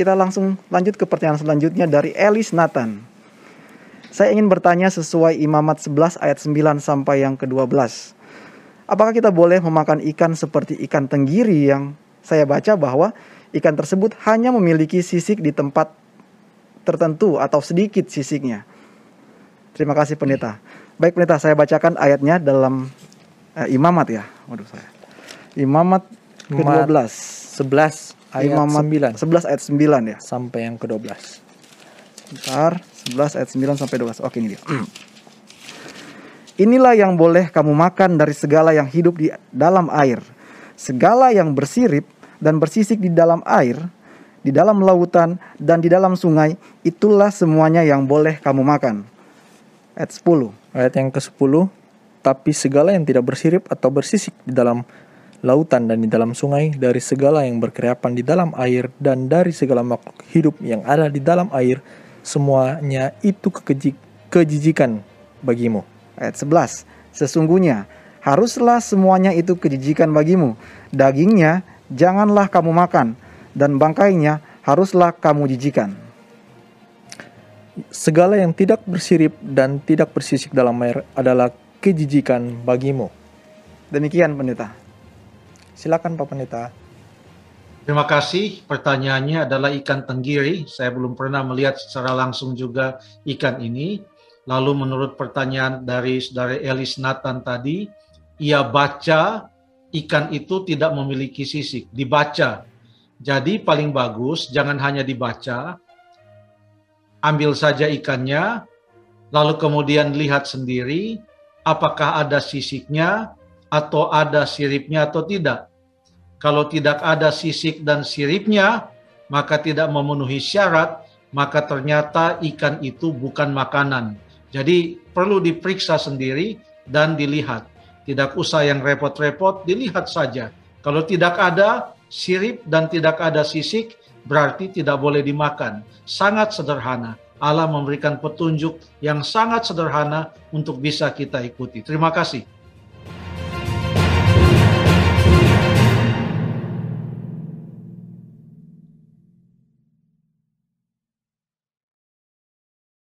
kita langsung lanjut ke pertanyaan selanjutnya dari Elis Nathan. Saya ingin bertanya sesuai Imamat 11 ayat 9 sampai yang ke-12. Apakah kita boleh memakan ikan seperti ikan tenggiri yang saya baca bahwa ikan tersebut hanya memiliki sisik di tempat tertentu atau sedikit sisiknya. Terima kasih pendeta. Baik pendeta, saya bacakan ayatnya dalam eh, Imamat ya. Waduh saya. Imamat ke-12. 11 ayat Imamat 9 11 ayat 9 ya. sampai yang ke-12. Bentar, 11 ayat 9 sampai 12. Oke, ini dia. Inilah yang boleh kamu makan dari segala yang hidup di dalam air. Segala yang bersirip dan bersisik di dalam air, di dalam lautan dan di dalam sungai, itulah semuanya yang boleh kamu makan. Ayat 10. Ayat yang ke-10, tapi segala yang tidak bersirip atau bersisik di dalam lautan dan di dalam sungai, dari segala yang berkeriapan di dalam air dan dari segala makhluk hidup yang ada di dalam air, semuanya itu kekejik, kejijikan bagimu. Ayat 11. Sesungguhnya haruslah semuanya itu kejijikan bagimu. Dagingnya janganlah kamu makan dan bangkainya haruslah kamu jijikan. Segala yang tidak bersirip dan tidak bersisik dalam air adalah kejijikan bagimu. Demikian pendeta. Silakan Pak Pendeta. Terima kasih. Pertanyaannya adalah ikan tenggiri. Saya belum pernah melihat secara langsung juga ikan ini. Lalu menurut pertanyaan dari saudara Elis Nathan tadi, ia baca ikan itu tidak memiliki sisik, dibaca. Jadi paling bagus jangan hanya dibaca, ambil saja ikannya, lalu kemudian lihat sendiri apakah ada sisiknya atau ada siripnya atau tidak. Kalau tidak ada sisik dan siripnya, maka tidak memenuhi syarat, maka ternyata ikan itu bukan makanan. Jadi perlu diperiksa sendiri dan dilihat. Tidak usah yang repot-repot, dilihat saja. Kalau tidak ada sirip dan tidak ada sisik, berarti tidak boleh dimakan. Sangat sederhana. Allah memberikan petunjuk yang sangat sederhana untuk bisa kita ikuti. Terima kasih.